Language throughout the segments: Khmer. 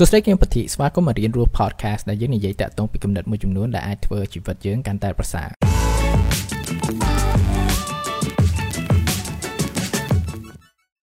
សួស្តីគឹមពធីស្វាគមន៍មករៀនរស់ podcast ដែលយើងនិយាយតាក់ទងពីគំនិតមួយចំនួនដែលអាចធ្វើជីវិតយើងកាន់តែប្រសើរ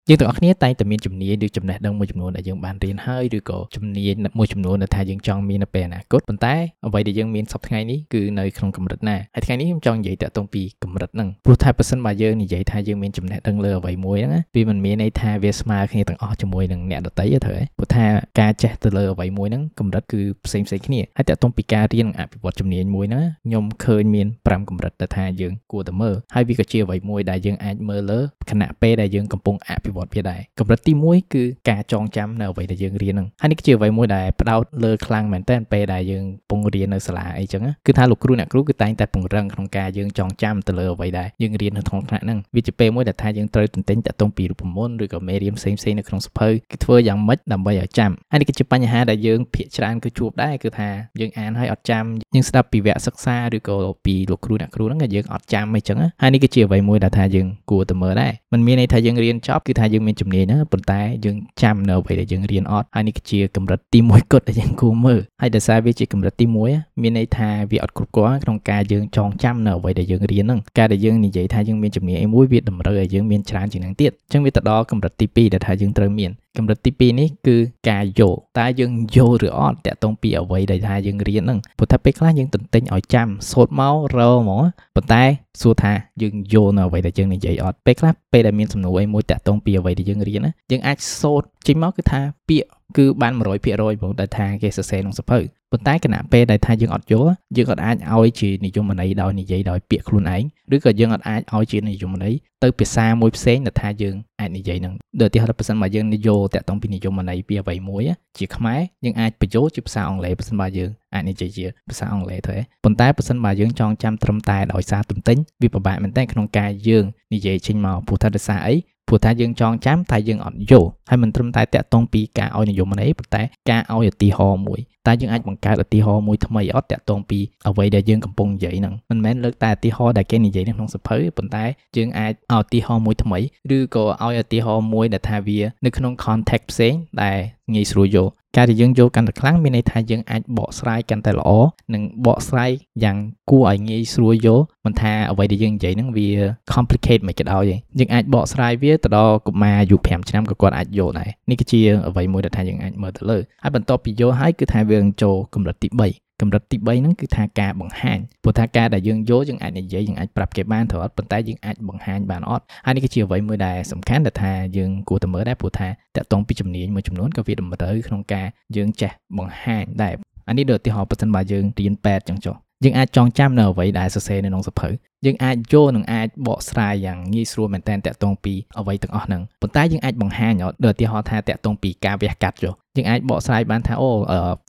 យើងទាំងអស់គ្នាតែងតែមានជំនាញឬចំណេះដឹងមួយចំនួនដែលយើងបានរៀនហើយឬក៏ជំនាញមួយចំនួនដែលថាយើងចង់មាននៅពេលអនាគតប៉ុន្តែអ្វីដែលយើងមានសប្តាហ៍ថ្ងៃនេះគឺនៅក្នុងកម្រិតណាហើយថ្ងៃនេះខ្ញុំចង់និយាយតាក់ទងពីកម្រិតហ្នឹងព្រោះថាបើសិនបើយើងនិយាយថាយើងមានចំណេះដឹងលើអ្វីមួយហ្នឹងវាមិនមានន័យថាវាស្មើគ្នាទាំងអស់ជាមួយនឹងអ្នកដទៃទេត្រូវទេព្រោះថាការចេះទៅលើអ្វីមួយហ្នឹងកម្រិតគឺផ្សេងផ្សេងគ្នាហើយតាក់ទងពីការរៀននិងអភិវឌ្ឍជំនាញមួយហ្នឹងខ្ញុំឃើញមាន5កម្រិតដែលថាយើងគួរតែមើលហើយវាក៏ជាអ្វីមួយដែលយើងអាចមើលលើខណៈពេលដែលយើងកំពុងអភិវឌ្ឍវាដែរកម្រិតទី1គឺការចងចាំនៅអ្វីដែលយើងរៀនហ្នឹងហើយនេះគឺជាអ្វីមួយដែលផ្ដោតលើខ្លាំងមែនតើពេលដែលយើងពងរៀននៅសាលាអីចឹងគឺថាលោកគ្រូអ្នកគ្រូគឺតែងតែពង្រឹងក្នុងការយើងចងចាំទៅលើអ្វីដែលយើងរៀននៅក្នុងថ្នាក់ហ្នឹងវាជាពេលមួយដែលថាយើងត្រូវទន្ទិញតាក់ទងពីរូបមន្តឬក៏មេរៀនផ្សេងផ្សេងនៅក្នុងសភៅគឺធ្វើយ៉ាងម៉េចដើម្បីឲ្យចាំហើយនេះគឺជាបញ្ហាដែលយើងភាគច្រើនគឺជួបដែរគឺថាយើងអានហើយអត់ចាំយើងស្ដាប់ពីវគ្គសិក្សាឬក៏ពីលោកគ្រូអ្នកគ្រូហ្នឹងយើងអត់ចាំអីចឹងហើយនេះគឺជាអ្វីមួយដែលថាយើងគួរតែមើលដែរมันមានន័យថាយើងរៀនចប់គឺថាយើងមានជំនាញណាប៉ុន្តែយើងចាំនៅអ្វីដែលយើងរៀនអត់ហើយនេះគឺជាកម្រិតទី1គត់ដែលយើងគួរមើលហើយដោយសារវាជាកម្រិតទី1មានន័យថាវាអត់គ្រប់គ្រាន់ក្នុងការយើងចងចាំនៅអ្វីដែលយើងរៀនហ្នឹងការដែលយើងនិយាយថាយើងមានជំនាញអីមួយវាតម្រូវឲ្យយើងមានច្រើនជាងហ្នឹងទៀតអញ្ចឹងវាទៅដល់កម្រិតទី2ដែលថាយើងត្រូវមាន កម្រិតទី2នេះគឺការយល់តើយើងយល់ឬអត់តាក់ទងពីអ្វីដែលថាយើងរៀនហ្នឹងព្រោះថាពេលខ្លះយើងទន្ទិញឲ្យចាំសូត្រមករកហ្មងប៉ុន្តែសួរថាយើងយល់នៅអ្វីដែលយើងនិយាយអត់ពេលខ្លះពេលដែលមានសំណួរអីមួយតាក់ទងពីអ្វីដែលយើងរៀនណាយើងអាចសូត្រចេញមកគឺថាពាក្យ គឺបាន100%ព្រោះតែថាគេសរសេរក្នុងសភៅប៉ុន្តែគណៈពេលដែលថាយើងអត់យល់យើងអត់អាចឲ្យជានិយមន័យដោយនិយាយដោយពាក្យខ្លួនឯងឬក៏យើងអត់អាចឲ្យជានិយមន័យទៅភាសាមួយផ្សេងដែលថាយើងអាចនិយាយនឹងដូចឧទាហរណ៍ប្រសិនបើយើងនិយោតាក់ទងពីនិយមន័យពីអ្វីមួយជាខ្មែរយើងអាចបញ្ចូលជាភាសាអង់គ្លេសប្រសិនបើយើងអាចនិយាយជាភាសាអង់គ្លេសទៅប៉ុន្តែប្រសិនបើយើងចងចាំត្រឹមតែដោយសារទន្ទិញវាពិបាកមែនតើក្នុងការយើងនិយាយចេញមកព្រោះថាដោយសារអី ព្រោះថាយើងចងចាំតែយើងអត់យល់ហើយមិនត្រឹមតែតាក់ទងពីការឲ្យនិយមន័យប៉ុន្តែការឲ្យឧទាហរណ៍មួយតែយើងអាចបង្កើតឧទាហរណ៍មួយថ្មីអត់តាក់ទងពីអ្វីដែលយើងកំពុងនិយាយហ្នឹងមិនមែនលើកតែឧទាហរណ៍ដែលគេនិយាយនៅក្នុងសភៅប៉ុន្តែយើងអាចឲ្យឧទាហរណ៍មួយថ្មីឬក៏ឲ្យឧទាហរណ៍មួយដែលថាវានៅក្នុង context ផ្សេងដែលងាយស្រួលយល់ ការដែលយើងយល់កាន់តែខ្លាំងមានន័យថាយើងអាចបកស្រាយកាន់តែល្អនិងបកស្រាយយ៉ាងគួរឲ្យងាយស្រួលយល់មិនថាអ្វីដែលយើងនិយាយហ្នឹងវា complicate មិនក៏ដោយយើងអាចបកស្រាយវាទៅដល់កុមារអាយុ5ឆ្នាំក៏គាត់អាចយល់ដែរនេះគឺជាអ្វីមួយដែលថាយើងអាចមើលទៅលើហើយបន្ទាប់ពីយល់ហើយគឺថាវាចូលកម្រិតទី3 កម្រិតទី3ហ្នឹងគឺថាការបង្ហាញព្រោះថាការដែលយើងយល់យើងអាចនិយាយយើងអាចប្រាប់គេបានត្រូវអត់ប៉ុន្តែយើងអាចបង្ហាញបានអត់ហើយនេះគឺជាអ្វីមួយដែលសំខាន់ដែលថាយើងគួរតែមើលដែរព្រោះថាតកតងពីជំនាញមួយចំនួនក៏វាតម្រូវក្នុងការយើងចេះបង្ហាញដែរអានេះដូចឧទាហរណ៍បើសិនបើយើងរៀនពេទ្យចឹងចុះយើងអាចចងចាំនៅអ្វីដែលសរសេរនៅក្នុងសភៅយើងអាចយកនិងអាចបកស្រាយយ៉ាងងាយស្រួលមែនទែនតាក់ទងពីអ្វីទាំងអស់ហ្នឹងប៉ុន្តែយើងអាចបង្ហាញដូចឧទាហរណ៍ថាតាក់ទងពីការវះកាត់ចុះ យើងអាចបកស្រាយបានថាអូ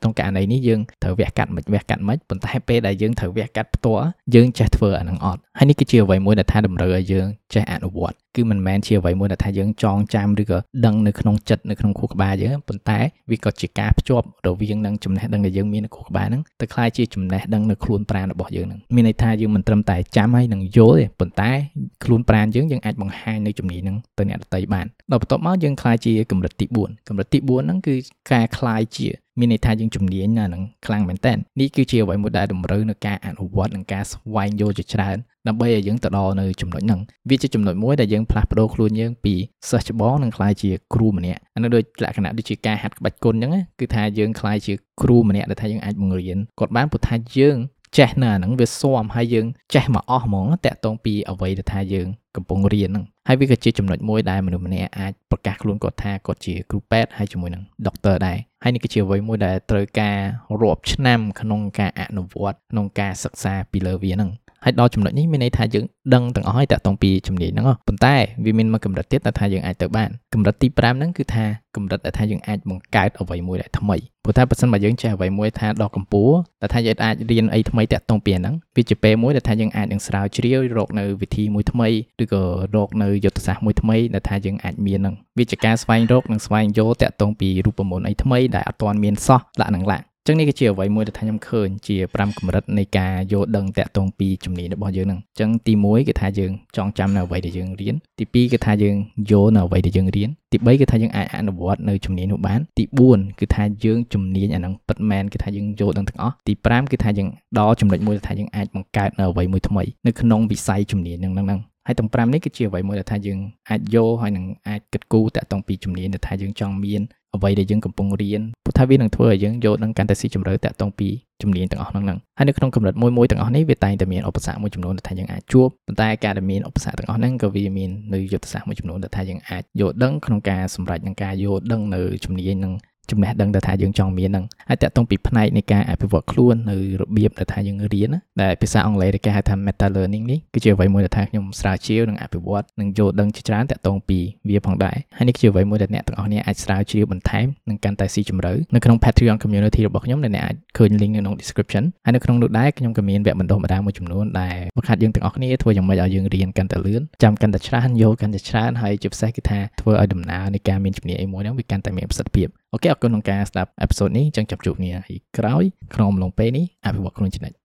ក្នុងករណីនេះយើងត្រូវវះកាត់មិនវះកាត់មិនប៉ុន្តែពេលដែលយើងត្រូវវះកាត់ផ្ទាល់យើងចេះធ្វើអានឹងអត់ហើយនេះគឺជាអ្វីមួយដែលថាតម្រូវឲ្យយើងចេះអនុវត្តគឺមិនមែនជាអ្វីមួយដែលថាយើងចងចាំឬក៏ដឹងនៅក្នុងចិត្តនៅក្នុងខួរក្បាលយើងប៉ុន្តែវាក៏ជាការភ្ជាប់រវាងនឹងចំណេះដឹងដែលយើងមាននៅខួរក្បាលហ្នឹងទៅខ្លាយជាចំណេះដឹងនៅខ្លួនប្រាណរបស់យើងហ្នឹងមានន័យថាយើងមិនត្រឹមតែចាំហើយនឹងយល់ទេប៉ុន្តែ ខ្លួនប្រាណយើងយើងអាចបង្ហាញនៅជំនាញហ្នឹងទៅអ្នកដទៃបានដល់បន្ទាប់មកយើងខ្លាយជាកម្រិតទី4កម្រិតទី4ហ្នឹងគឺការខ្លាយជាមានន័យថាយើងជំនាញណាហ្នឹងខ្លាំងមែនតើនេះគឺជាអ្វីមួយដែលតម្រូវនៅការអនុវត្តនិងការស្វែងយល់ជាច្រើនដើម្បីឲ្យយើងទៅដល់នៅចំណុចហ្នឹងវាជាចំណុចមួយដែលយើងផ្លាស់ប្ដូរខ្លួនយើងពីសិស្សច្បងនិងខ្លាយជាគ្រូម្នាក់អានោះដូចលក្ខណៈដូចជាការហាត់ក្បាច់គុនអញ្ចឹងគឺថាយើងខ្លាយជាគ្រូម្នាក់ដែលថាយើងអាចបង្រៀនគាត់បានព្រោះថាយើង ចេះនៅអាហ្នឹងវាស៊ាំហើយយើងចេះមកអស់ហ្មងតាក់ទងពីអ្វីដែលថាយើងកំពុងរៀនហ្នឹងហើយវាក៏ជាចំណុចមួយដែលមនុស្សម្នាក់អាចប្រកាសខ្លួនគាត់ថាគាត់ជាគ្រូពេទ្យហើយជាមួយនឹងដុកទ័រដែរហើយនេះក៏ជាអ្វីមួយដែលត្រូវការរាប់ឆ្នាំក្នុងការអនុវត្តក្នុងការសិក្សាពីលើវាហ្នឹង ហើយដល់ចំណុចនេះមានន័យថាយើងដឹងទាំងអស់ហើយតាក់ទងពីជំនាញហ្នឹងប៉ុន្តែវាមានមួយកម្រិតទៀតដែលថាយើងអាចទៅបានកម្រិតទី5ហ្នឹងគឺថាកម្រិតដែលថាយើងអាចបង្កើតអ្វីមួយដែលថ្មីព្រោះថាបើសិនបើយើងចេះអ្វីមួយថាដល់កម្ពស់តែថាយើងអាចរៀនអីថ្មីតាក់ទងពីហ្នឹងវាជាពេលមួយដែលថាយើងអាចនឹងស្រាវជ្រាវរកនៅវិធីមួយថ្មីឬក៏រកនៅយុទ្ធសាស្ត្រមួយថ្មីដែលថាយើងអាចមានហ្នឹងវាជាការស្វែងរកនិងស្វែងយល់តាក់ទងពីរូបមន្តអីថ្មីដែលអត់ទាន់មានសោះដាក់នឹងឡា ចឹងនេះគឺជាអ្វីមួយដែលថាខ្ញុំឃើញជា5កម្រិតនៃការយល់ដឹងតាក់ទងពីជំនាញរបស់យើងហ្នឹងចឹងទី1គឺថាយើងចងចាំនៅអ្វីដែលយើងរៀនទី2គឺថាយើងយល់នៅអ្វីដែលយើងរៀនទី3គឺថាយើងអាចអនុវត្តនៅជំនាញនោះបានទី4គឺថាយើងជំនាញអាហ្នឹងពិតមែនគឺថាយើងយល់ដឹងទាំងអស់ទី5គឺថាយើងដល់ចំណុចមួយថាយើងអាចបង្កើតនៅអ្វីមួយថ្មីនៅក្នុងវិស័យជំនាញហ្នឹងហ្នឹងហើយទាំង5នេះគឺជាអ្វីមួយដែលថាយើងអាចយកហើយនឹងអាចគិតគូរតាក់ទងពីជំនាញដែលថាយើងចង់មាន អ្វីដែលយើងកំពុងរៀនព្រោះថាវានឹងធ្វើឲ្យយើងយល់ដឹងកាន់តែស៊ីជម្រៅតាក់ទងពីជំនាញទាំងអស់ហ្នឹងហើយនៅក្នុងកម្រិតមួយមួយទាំងអស់នេះវាតែងតែមានឧបសគ្គមួយចំនួនដែលថាយើងអាចជួបប៉ុន្តែការដែលមានឧបសគ្គទាំងអស់ហ្នឹងក៏វាមាននៅយុទ្ធសាស្ត្រមួយចំនួនដែលថាយើងអាចយល់ដឹងក្នុងការសម្រេចនឹងការយល់ដឹងនៅជំនាញនឹង ចំណេះដឹងដែលថាយើងចង់មានហ្នឹងហើយតាក់ទងពីផ្នែកនៃការអភិវឌ្ឍខ្លួននៅរបៀបដែលថាយើងរៀនដែលភាសាអង់គ្លេសគេហៅថា meta learning នេះគឺជាអ្វីមួយដែលថាខ្ញុំស្រាវជ្រាវនិងអភិវឌ្ឍនិងយល់ដឹងជាច្រើនតាក់ទងពីវាផងដែរហើយនេះគឺជាអ្វីមួយដែលអ្នកទាំងអស់គ្នាអាចស្រាវជ្រាវបន្ថែមនិងកាន់តែស៊ីជម្រៅនៅក្នុង Patreon community របស់ខ្ញុំដែលអ្នកអាចឃើញ link នៅក្នុង description ហើយនៅក្នុងនោះដែរខ្ញុំក៏មានវគ្គបណ្ដុះបណ្ដាលមួយចំនួនដែលបង្ហាត់យើងទាំងអស់គ្នាធ្វើយ៉ាងម៉េចឲ្យយើងរៀនកាន់តែលឿនចាំកាន់តែច្រើនយល់កាន់តែច្រើនហើយជាពិសេសគឺថាធ្វើឲ្យដំណើរនៃការមានជំនាញអីមួយហ្នឹងវាកាន់តែមានប្រសិទ្ធភាព អូខេអរគុណក្នុងការស្ដាប់អេពីសូតនេះចឹងចាប់ជួបគ្នាហើយក្រោយក្នុងអំឡុងពេលនេះអភិវឌ្ឍខ្លួនជានិច្ច